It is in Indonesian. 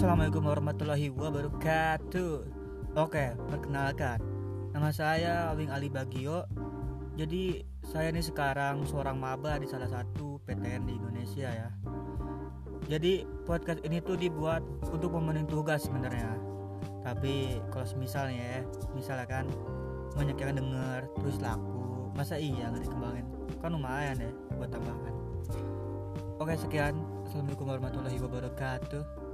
Assalamualaikum warahmatullahi wabarakatuh. Oke, perkenalkan. Nama saya Awing Ali Bagio. Jadi saya ini sekarang seorang maba di salah satu PTN di Indonesia ya. Jadi podcast ini tuh dibuat untuk memenuhi tugas sebenarnya. Tapi kalau misalnya ya Misalnya kan banyak yang denger terus laku Masa iya nggak dikembangin? Kan lumayan ya buat tambahan. Oke sekian. Assalamualaikum warahmatullahi wabarakatuh.